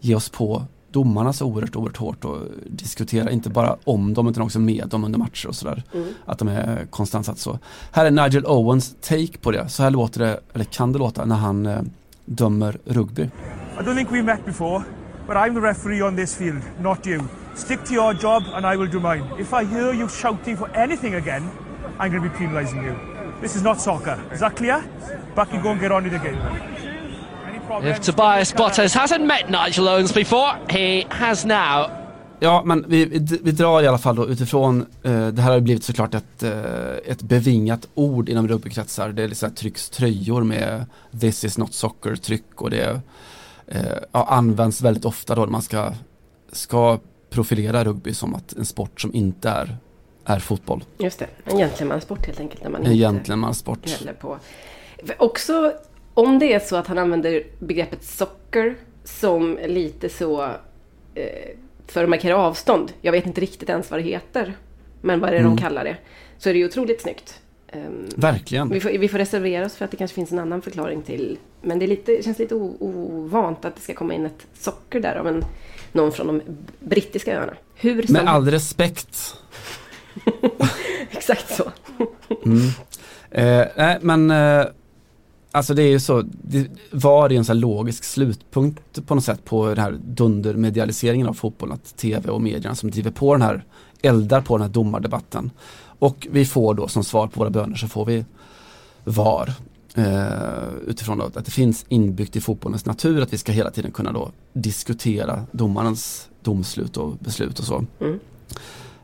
ge oss på domarna så oerhört, oerhört hårt och diskutera inte bara om dem utan också med dem under matcher och sådär. Mm. Att de är konstant satt så. Här är Nigel Owens take på det. Så här låter det, eller kan det låta, när han eh, dömer rugby. I don't think we've met before, but I'm the referee on this field, not you. Stick to your job and I will do mine. If I hear you shouting for anything again, I'm going to be penalising you. This is not soccer. Is that clear? Back you go and get on with the game. If Tobias Bottas hasn't met Nigel Owens before, he has now. Ja, men vi, vi, drar i alla fall då utifrån, eh, det här har ju blivit såklart ett, eh, ett bevingat ord inom rugbykretsar. Det är liksom trycks tröjor med this is not soccer tryck och det eh, ja, används väldigt ofta då när man ska, ska profilera rugby som att en sport som inte är, är fotboll. Just det, en gentlemansport helt enkelt. När man En gentlemansport. på. Också om det är så att han använder begreppet socker som lite så eh, för att markera avstånd. Jag vet inte riktigt ens vad det heter. Men vad är det Mm. de kallar det? Så är det ju otroligt snyggt. Ehm, Verkligen. vi, får, vi får reservera oss för att det kanske finns en annan förklaring till. Men det, lite, det känns lite ovant att det ska komma in ett socker där av en, någon från de brittiska öarna. Hur som Med all respekt. Exakt så. Mm. Eh, nej men eh, Alltså det är ju så, det var det en här logisk slutpunkt på något sätt på den här dundermedialiseringen av fotbollen, att tv och medierna som driver på den här, eldar på den här domardebatten. Och vi får då som svar på våra böner så får vi VAR. Eh, utifrån att det finns inbyggt i fotbollens natur att vi ska hela tiden kunna då diskutera domarens domslut och beslut och så. Mm.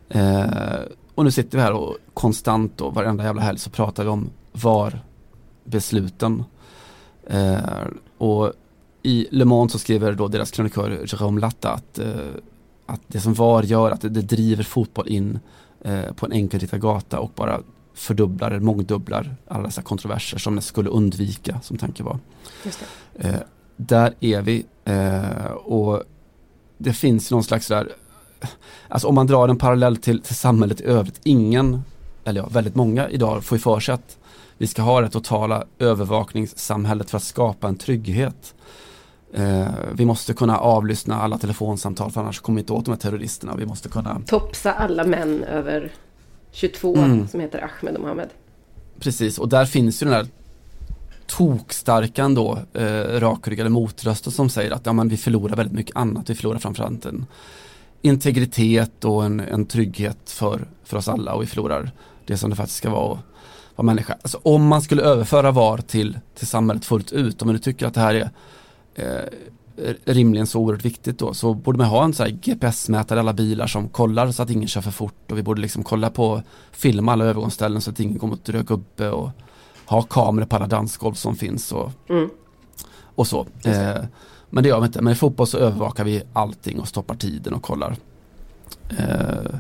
Eh, och nu sitter vi här och konstant och varenda jävla helg så pratar vi om VAR besluten. Eh, och i Le Monde så skriver då deras krönikör Jérôme Latta att, eh, att det som VAR gör att det, det driver fotboll in eh, på en enkelriktad gata och bara fördubblar eller mångdubblar alla dessa kontroverser som det skulle undvika som tanken var. Eh, där är vi eh, och det finns någon slags där, alltså om man drar en parallell till, till samhället i övrigt, ingen, eller ja, väldigt många idag får ju för sig att vi ska ha det totala övervakningssamhället för att skapa en trygghet. Eh, vi måste kunna avlyssna alla telefonsamtal för annars kommer vi inte åt de här terroristerna. Vi måste kunna, Topsa alla män över 22 Mm. som heter Ahmed och Mohammed. precis, och där finns ju den här tokstarka ändå, eh, rakryggade motrösten som säger att ja, men vi förlorar väldigt mycket annat. Vi förlorar framförallt en, integritet och en, en trygghet för, för oss alla och vi förlorar det som det faktiskt ska vara vara människa. Alltså om man skulle överföra VAR till, till samhället fullt ut, om man nu tycker att det här är eh, rimligen så oerhört viktigt då, så borde man ha en så GPS-mätare i alla bilar som kollar så att ingen kör för fort och vi borde liksom kolla på, filma alla övergångsställen så att ingen kommer att röka uppe och ha kameror på alla dansgolv som finns och, Mm. och så. Eh, men det gör vi inte, men i fotboll så övervakar vi allting och stoppar tiden och kollar. Eh,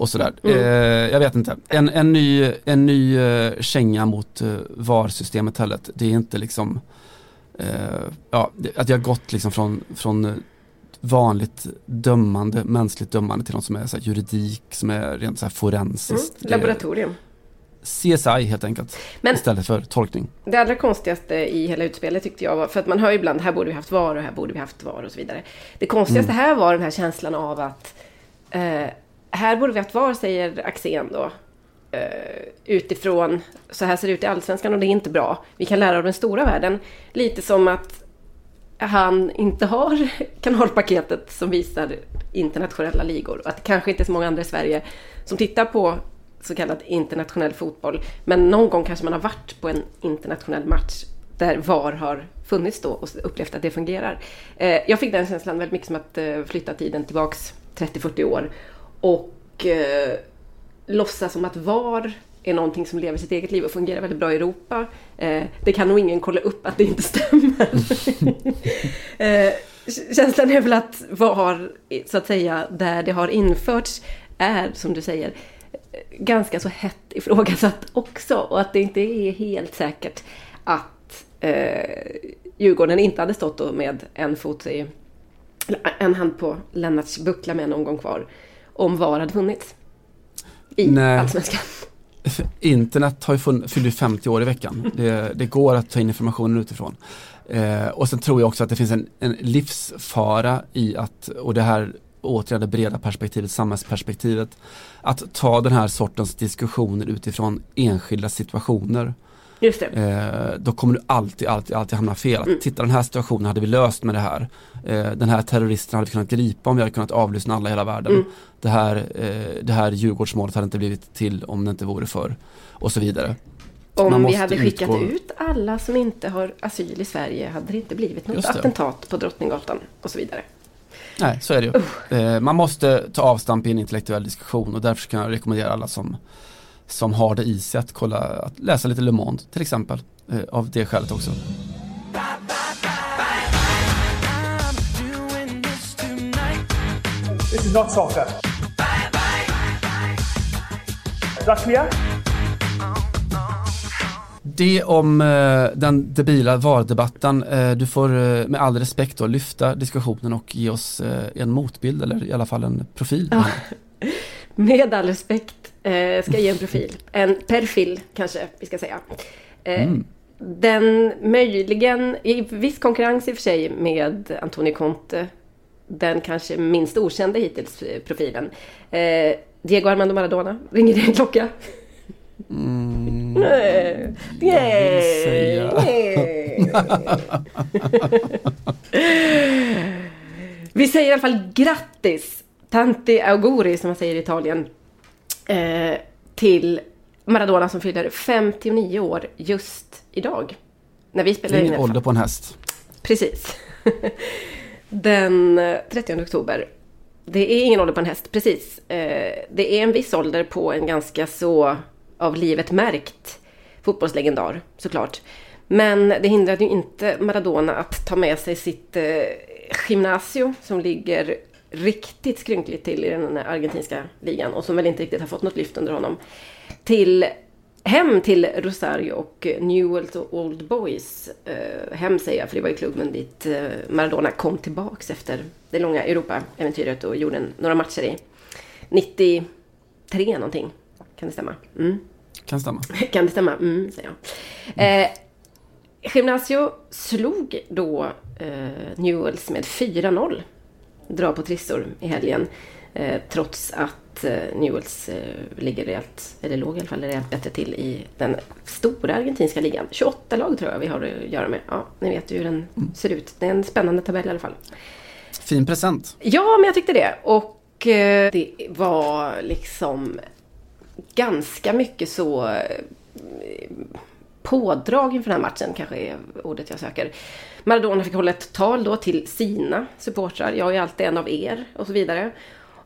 och sådär. Mm. Eh, jag vet inte. En, en ny, en ny eh, känga mot eh, VAR-systemet heller. Det är inte liksom eh, ja, att jag har gått liksom från, från eh, vanligt dömande, mänskligt dömande till något som är så juridik, som är rent så här Mm. forensiskt. Är Laboratorium. CSI helt enkelt. Men- Istället för tolkning. Det allra konstigaste i hela utspelet tyckte jag var, för att man hör ju ibland här borde vi haft VAR och här borde vi haft VAR och så vidare. Det konstigaste här var den här känslan av att eh, här borde vi haft VAR, säger Axén då. Uh, utifrån, så här ser det ut i Allsvenskan och det är inte bra. Vi kan lära av den stora världen. Lite som att han inte har kanalpaketet som visar internationella ligor. Och att det kanske inte är så många andra i Sverige som tittar på så kallad internationell fotboll. Men någon gång kanske man har varit på en internationell match där VAR har funnits då och upplevt att det fungerar. Eh, jag fick den känslan väldigt mycket som att eh, flytta tiden tillbaks 30-40 år och eh, låtsas som att VAR är någonting som lever sitt eget liv och fungerar väldigt bra i Europa. Eh, det kan nog ingen kolla upp att det inte stämmer. eh, känslan är väl att VAR, så att säga, där det har införts är, som du säger, ganska så hett ifrågasatt också. Och att det inte är helt säkert att eh, Djurgården inte hade stått med en fot i, en hand på Lennarts buckla med någon gång kvar. Om VAR hade funnits. I Nej. Allsvenskan. Internet har ju funn- fyller ju 50 år i veckan. Det, det går att ta in informationen utifrån. Eh, och sen tror jag också att det finns en, en livsfara i att, och det här återigen det breda perspektivet, samhällsperspektivet, att ta den här sortens diskussioner utifrån enskilda situationer. Just det. Eh, då kommer du alltid, alltid, alltid hamna fel. Att, Titta den här situationen hade vi löst med det här. Eh, den här terroristen hade vi kunnat gripa om vi hade kunnat avlyssna alla i hela världen. Mm. Det, här, eh, det här Djurgårdsmålet hade inte blivit till om det inte vore för och så vidare. Om vi hade skickat utgå- ut alla som inte har asyl i Sverige hade det inte blivit något attentat på Drottninggatan och så vidare. Nej, så är det ju. Eh, man måste ta avstamp i en intellektuell diskussion och därför kan jag rekommendera alla som, som har det i sig att, kolla, att läsa lite Le Monde till exempel. Eh, av det skälet också. This is not soccer. Is that clear? Det om eh, den debila VAR-debatten. Eh, du får eh, med all respekt då lyfta diskussionen och ge oss eh, en motbild eller i alla fall en profil. Ja. Med all respekt eh, ska jag ge en profil. En perfil kanske vi ska säga. Eh, Mm. Den möjligen, i viss konkurrens i och för sig med Antonio Conte, den kanske minst okända hittills eh, profilen. Eh, Diego Armando Maradona, ringer det en klocka? Mm, Nej. jag vill säga- Nej. Vi säger i alla fall grattis, Tanti Auguri som man säger i Italien, eh, till Maradona som fyller 59 år just idag. När vi Det spelar är in ingen i alla fall. ålder på en häst. Precis. Den eh, 30 oktober. Det är ingen ålder på en häst, precis. Eh, Det är en viss ålder på en ganska så av livet märkt fotbollslegendar, såklart. Men det hindrade ju inte Maradona att ta med sig sitt eh, gymnasio som ligger riktigt skrynkligt till i den argentinska ligan och som väl inte riktigt har fått något lyft under honom. Till hem till Rosario och Newell's Old Boys. Eh, hem säger jag, för det var ju klubben dit eh, Maradona kom tillbaks efter det långa Europa-äventyret och gjorde några matcher i 93 någonting. Kan det stämma? Mm. Kan stämma. Kan det stämma? Mm, säger jag. Eh, Gymnasio slog då eh, Newells med 4-0. Dra på trissor i helgen. Eh, trots att eh, Newells eh, ligger rejält, eller låg i alla fall rejält bättre till i den stora argentinska ligan. 28 lag tror jag vi har att göra med. Ja, ni vet ju hur den ser ut. Det är en spännande tabell i alla fall. Fin present. Ja, men jag tyckte det. Och eh, det var liksom ganska mycket så pådrag inför den här matchen kanske är ordet jag söker. Maradona fick hålla ett tal då till sina supportrar. Jag är alltid en av er och så vidare.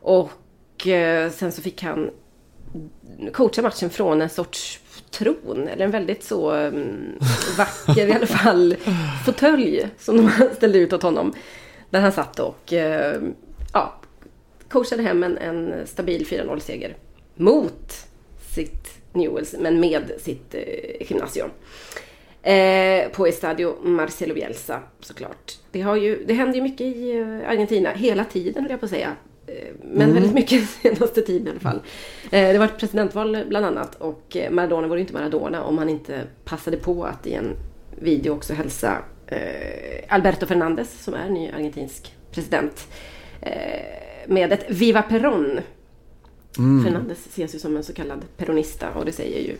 Och eh, sen så fick han coacha matchen från en sorts tron, eller en väldigt så um, vacker i alla fall fåtölj som de ställde ut åt honom. Där han satt och uh, ja, coachade hem en, en stabil 4-0-seger mot sitt Newells, men med sitt uh, Gimnasium. Eh, på Estadio Marcelo Bielsa såklart. Det, har ju, det händer ju mycket i uh, Argentina, hela tiden höll jag på att säga. Eh, men mm. väldigt mycket senaste tiden i alla fall. Eh, det var ett presidentval bland annat och eh, Maradona var ju inte Maradona om han inte passade på att i en video också hälsa Alberto Fernandez som är ny argentinsk president med ett Viva Peron. Mm. Fernandez ses ju som en så kallad peronista och det säger ju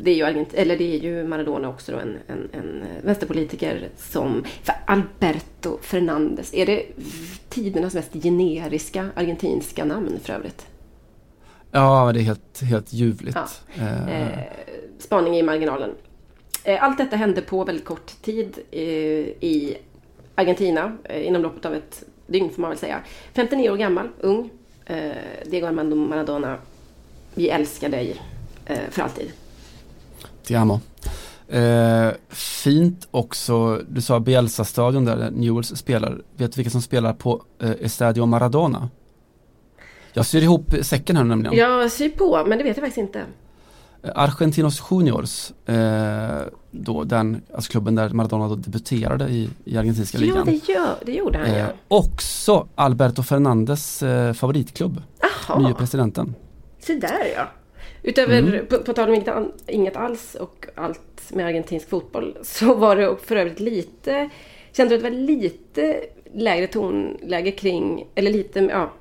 det är ju, Argent eller det är ju Maradona också då, en, en, en vänsterpolitiker som... För Alberto Fernandez, är det tidernas mest generiska argentinska namn för övrigt? Ja, det är helt, helt ljuvligt. Ja. Eh. Eh, spaning i marginalen. Eh, allt detta hände på väldigt kort tid eh, i Argentina, eh, inom loppet av ett dygn får man väl säga. 59 år gammal, ung. Eh, Diego Armando Maradona, vi älskar dig för alltid. Ti amo. Eh, fint också, du sa Bielsa-stadion där Newells spelar. Vet du vilka som spelar på eh, Estadio Maradona? Jag syr ihop säcken här nämligen. Jag syr på, men det vet jag faktiskt inte. Eh, Argentinos Juniors, eh, då den, alltså klubben där Maradona debuterade i, i argentinska ligan. Ja, det, gör, det gjorde han eh, ja. Också Alberto Fernandes eh, favoritklubb, Aha. nye presidenten. Så där ja. Utöver, mm. på, på tal om inget, inget alls och allt med argentinsk fotboll så var det för övrigt lite, kände du att det var lite lägre tonläge kring, eller lite, ja,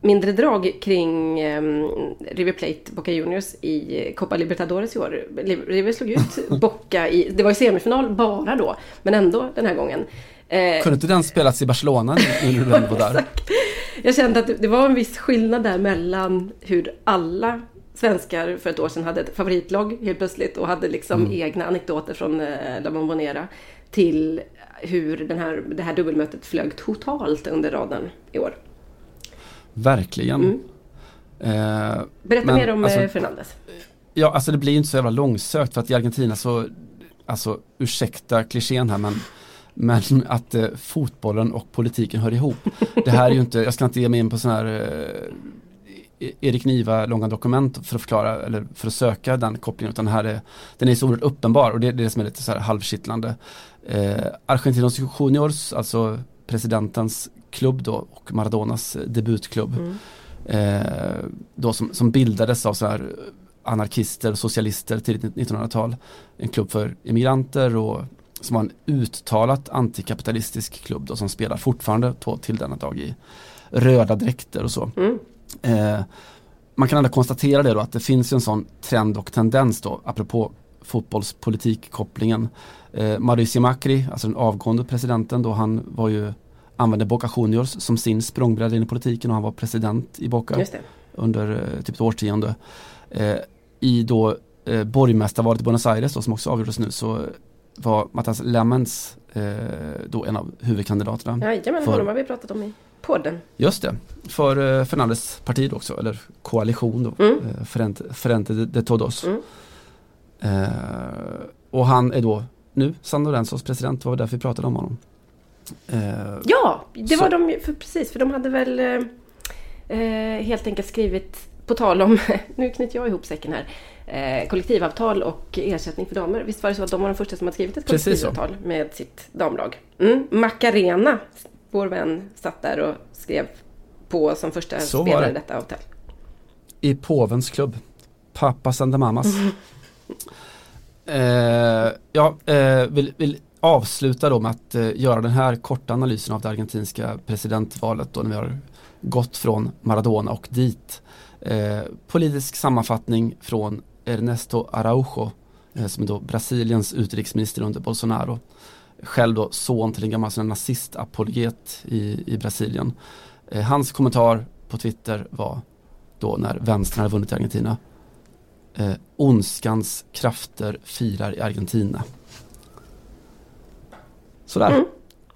mindre drag kring um, River Plate Boca Juniors i Copa Libertadores i år. River slog ut Boca i, det var i semifinal bara då, men ändå den här gången. Eh, Kunde inte den spelats i Barcelona när du var där? Jag kände att det var en viss skillnad där mellan hur alla svenskar för ett år sedan hade ett favoritlag helt plötsligt och hade liksom mm. egna anekdoter från eh, La Bombonera till hur den här, det här dubbelmötet flög totalt under radarn i år. Verkligen. Mm. Eh, Berätta men, mer om alltså, eh, Fernandes. Ja, alltså det blir ju inte så jävla långsökt för att i Argentina så, alltså ursäkta klichén här men men att eh, fotbollen och politiken hör ihop. Det här är ju inte, jag ska inte ge mig in på sån här eh, Erik Niva långa dokument för att förklara eller för att söka den kopplingen utan här är, den är så oerhört uppenbar och det, det är det som är lite så här halvkittlande. Eh, Argentinos Juniors, alltså presidentens klubb då och Maradonas debutklubb mm. eh, då som, som bildades av så här anarkister och socialister tidigt 1900-tal. En klubb för emigranter och som var en uttalat antikapitalistisk klubb då som spelar fortfarande till denna dag i röda dräkter och så. Mm. Eh, man kan ändå konstatera det då att det finns en sån trend och tendens då apropå fotbollspolitikkopplingen. Eh, Mauricio Macri, alltså den avgående presidenten då han var ju använde Boca Juniors som sin språngbräda in i politiken och han var president i Boca under eh, typ ett årtionde. Eh, I då eh, borgmästarvalet i Buenos Aires då, som också avgjordes nu så var Matas Lemmens eh, då en av huvudkandidaterna. Jajamän, för, honom har vi pratat om i podden. Just det, för eh, Fernandes parti också, eller koalition då, mm. eh, Frente, Frente de Todos. Mm. Eh, och han är då nu San Lorenzos president, det var därför vi pratade om honom. Eh, ja, det så. var de för, precis, för de hade väl eh, eh, helt enkelt skrivit, på tal om, nu knyter jag ihop säcken här, kollektivavtal och ersättning för damer. Visst var det så att de var de första som hade skrivit ett kollektivavtal med sitt damlag? Mm. Macarena vår vän satt där och skrev på som första Så spelare i detta avtal. I påvens klubb. Papas and the Mamas. eh, jag eh, vill, vill, avsluta då med att eh, göra den här korta analysen av det argentinska presidentvalet då när vi har gått från Maradona och dit. Eh, politisk sammanfattning från Ernesto Araujo eh, som är då Brasiliens utrikesminister under Bolsonaro själv då son till en gammal nazistapologet i, i Brasilien. Eh, hans kommentar på Twitter var då när vänstern hade vunnit i Argentina. Eh, ondskans krafter firar i Argentina. Sådär. Mm.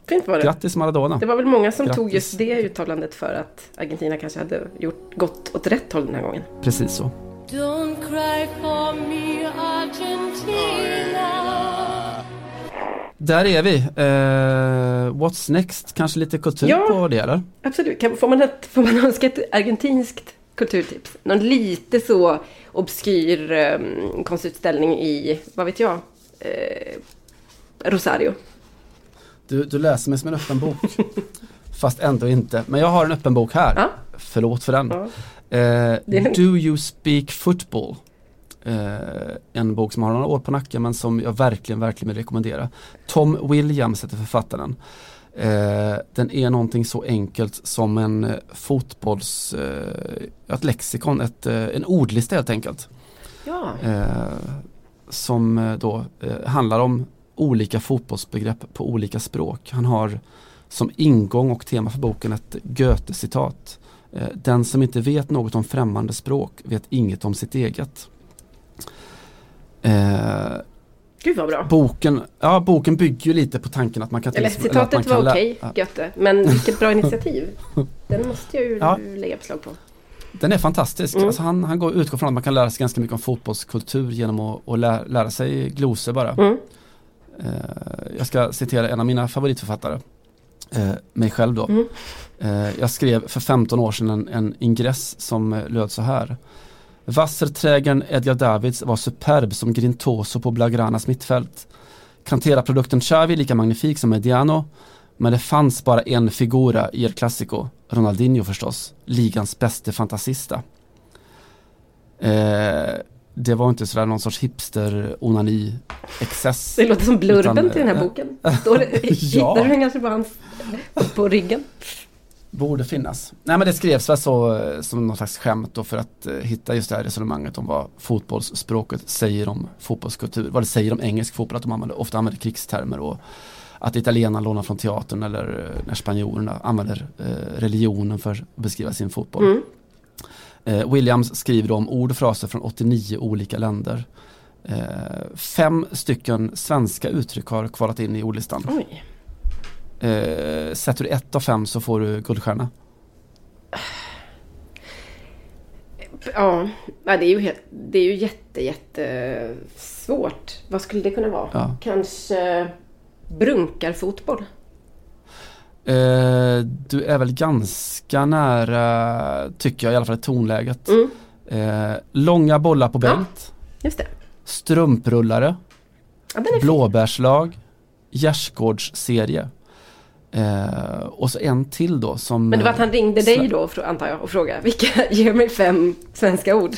Fint var det. Grattis Maradona. Det var väl många som Grattis. tog just det uttalandet för att Argentina kanske hade gjort, gått åt rätt håll den här gången. Precis så. Don't cry for me Argentina Där är vi. Eh, what's next? Kanske lite kultur Ja. på det eller? Absolut. Kan, får, man ett, får man önska ett argentinskt kulturtips? Någon lite så obskyr um, konstutställning i, vad vet jag, eh, Rosario. Du, du läser mig som en öppen bok. Fast ändå inte. Men jag har en öppen bok här. Ja. Förlåt för den. Ja. Eh, Do you speak football? Eh, en bok som har några år på nacken men som jag verkligen, verkligen vill rekommendera. Tom Williams heter författaren. Eh, den är någonting så enkelt som en eh, fotbolls, eh, ett lexikon, ett, eh, en ordlista helt enkelt. Ja. Som då handlar om olika fotbollsbegrepp på olika språk. Han har som ingång och tema för boken ett Goethe-citat. Eh, Den som inte vet något om främmande språk vet inget om sitt eget. Eh, Gud vad bra. boken, ja, boken bygger ju lite på tanken att man kan Eller eller citatet kan var okej, ja. Göte. Men vilket bra initiativ. Den måste jag ju Ja. lägga beslag på. Den är fantastisk. Mm. Alltså han, han går utgår från att man kan lära sig ganska mycket om fotbollskultur genom att, att lä, lära sig glosor bara. Mm. Eh, jag ska citera en av mina favoritförfattare. Eh, mig själv då. Mm. Eh, jag skrev för 15 år sedan en, en ingress som löd så här. Wasserträgaren Edgar Davids var superb som Grintoso på Blaugranas mittfält. Cantera-produkten Xavi lika magnifik som Mediano. Men det fanns bara en figura i El Clasico, Ronaldinho förstås, ligans bäste fantasista. Eh, det var inte sådär någon sorts hipster-onani-excess. Det låter som blurben Utan, till den här eh, boken. Står det, Ja. Hittar du den kanske på hans, på ryggen? Borde finnas. Nej men det skrevs väl så eh, som någon slags skämt då för att eh, hitta just det här resonemanget om vad fotbollsspråket säger om fotbollskultur. Vad det säger om engelsk fotboll, att de använder, ofta använder krigstermer och att italienarna lånar från teatern eller eh, när spanjorerna använder eh, religionen för att beskriva sin fotboll. Mm. Eh, Williams skriver om ord och fraser från 89 olika länder. Eh, fem stycken svenska uttryck har kvalat in i ordlistan. Oj. Eh, sätter du ett av fem så får du guldstjärna. Ja, ja, det är ju, helt, det är ju jätte, jätte svårt. Vad skulle det kunna vara? Ja. Kanske brunkarfotboll? Eh, du är väl ganska nära, tycker jag i alla fall, tonläget. Mm. Eh, långa bollar på Just det. strumprullare, Ja, blåbärslag, gärdsgårdsserie. Eh, och så en till då som... Men det var att han ringde dig då, antar jag, och frågade vilka, ge mig fem svenska ord.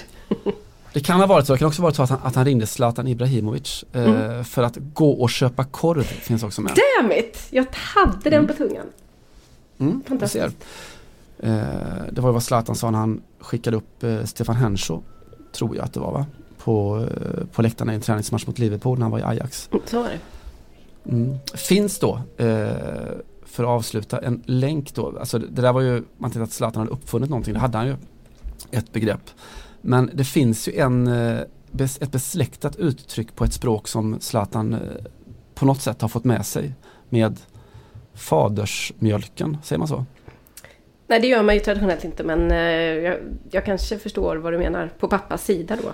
Det kan ha varit så, det kan också ha varit så att han, att han ringde Zlatan Ibrahimovic. Eh, Mm. För att gå och köpa korv finns också med. Damn it! Jag hade den på tungan. Mm, Fantastiskt. Eh, det var ju vad Zlatan sa när han skickade upp eh, Stefan Henshaw, tror jag att det var va? På, eh, på läktarna i en träningsmatch mot Liverpool när han var i Ajax. Så var det. Mm. Finns då, eh, för att avsluta, en länk då. Alltså det, det där var ju, man tänkte att Zlatan hade uppfunnit någonting, det hade han ju. Ett begrepp. Men det finns ju en, eh, ett besläktat uttryck på ett språk som Zlatan eh, på något sätt har fått med sig med fadersmjölken, säger man så? Nej, det gör man ju traditionellt inte, men eh, jag, jag kanske förstår vad du menar. På pappas sida då.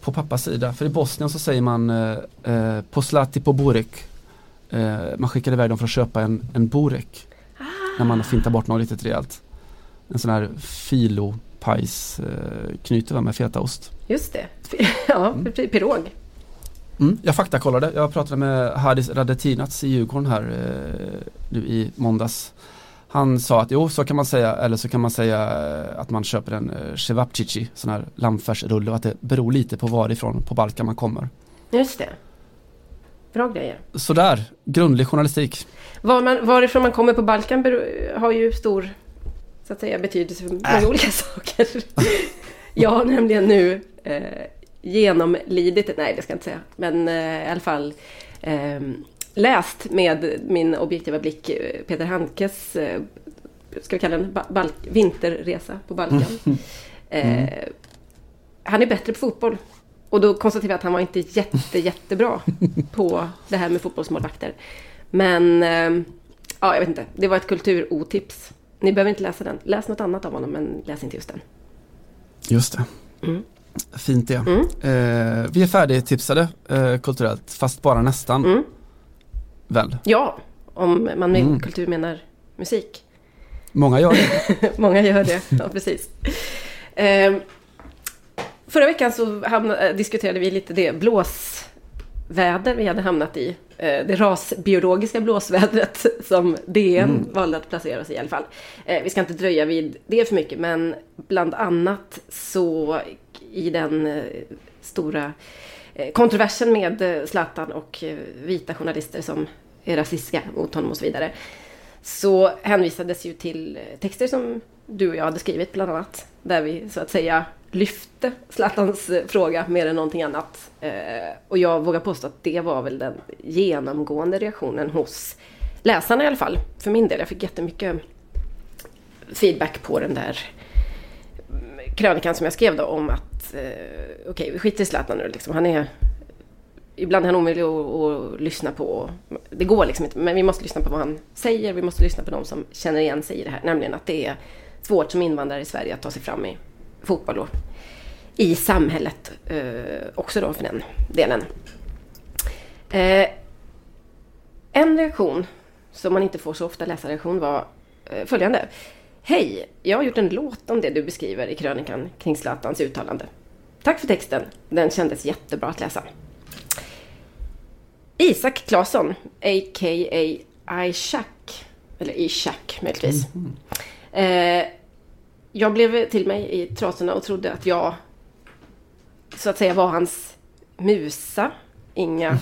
På pappas sida, för i Bosnien så säger man eh, poslati på burek. Eh, man skickar iväg dem för att köpa en, en burek. När man fintar bort något riktigt rejält. En sån här filopajs knyter med fetaost. Just det. Ja, Mm. pirog. Mm, jag faktakollade, jag pratade med Hadis Radetinac i Djurgården här eh, nu i måndags. Han sa att jo, så kan man säga, eller så kan man säga eh, att man köper en eh, cevapcici, sån här lammfärsrulle och att det beror lite på varifrån på Balkan man kommer. Just det. Bra grejer. Sådär, grundlig journalistik. Var man, varifrån man kommer på Balkan bero- har ju stor så att säga, betydelse för många Äh. olika saker. jag har nämligen nu eh, genomlidit, nej det ska jag inte säga, men eh, i alla fall eh, läst med min objektiva blick eh, Peter Handkes eh, ska vi kalla den, ba- balk, vinterresa på Balkan. Mm. Eh, han är bättre på fotboll. Och då konstaterar vi att han var inte jätte, jättebra på det här med fotbollsmålvakter. Men, eh, ja jag vet inte, det var ett kulturotips. Ni behöver inte läsa den. Läs något annat av honom, men läs inte just den. Just det. Mm. Fint det. Mm. Eh, vi är färdigtipsade eh, kulturellt, fast bara nästan. Mm. Väl? Ja, om man med Mm. kultur menar musik. Många gör det. Många gör det, ja precis. Eh, förra veckan så hamna, eh, diskuterade vi lite det blåsväder vi hade hamnat i. Eh, det rasbiologiska blåsvädret som DN Mm. valde att placera oss i i alla fall. Eh, vi ska inte dröja vid det för mycket, men bland annat så i den eh, stora kontroversen med Zlatan och vita journalister som är rasistiska mot honom och så vidare. Så hänvisades ju till texter som du och jag hade skrivit bland annat. Där vi så att säga lyfte Zlatans eh, fråga mer än någonting annat. Eh, och jag vågar påstå att det var väl den genomgående reaktionen hos läsarna i alla fall. För min del, jag fick jättemycket feedback på den där mm, krönikan som jag skrev då om att eh, okej, vi skiter i Zlatan nu liksom. Han är Ibland är han omöjlig att, att lyssna på. Det går liksom inte, men vi måste lyssna på vad han säger. Vi måste lyssna på de som känner igen sig i det här. Nämligen att det är svårt som invandrare i Sverige att ta sig fram i fotboll och i samhället eh, också då för den delen. Eh, en reaktion som man inte får så ofta läsarreaktion var eh, följande. Hej, jag har gjort en låt om det du beskriver i krönikan kring Zlatans uttalande. Tack för texten, den kändes jättebra att läsa. Isak Claesson, a.k.a. Ishak, eller Ishak möjligtvis. Eh, jag blev till mig i trasorna och trodde att jag så att säga var hans musa. Inga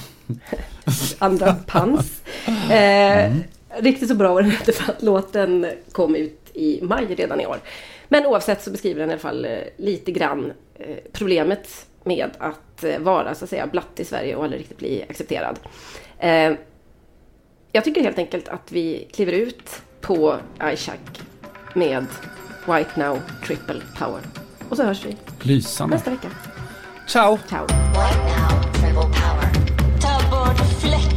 andra pans. Eh, Riktigt så bra var den inte för att låten kom ut i maj redan i år. Men oavsett så beskriver den i alla fall eh, lite grann eh, problemet med att eh, vara så att säga blatt i Sverige och aldrig riktigt bli accepterad. Eh, jag tycker helt enkelt att vi kliver ut på iShack med White Now Triple Power. Och så hörs vi. Lysande. Nästa vecka. Ciao. Ciao. White Now Triple Power. Ta bort fläcken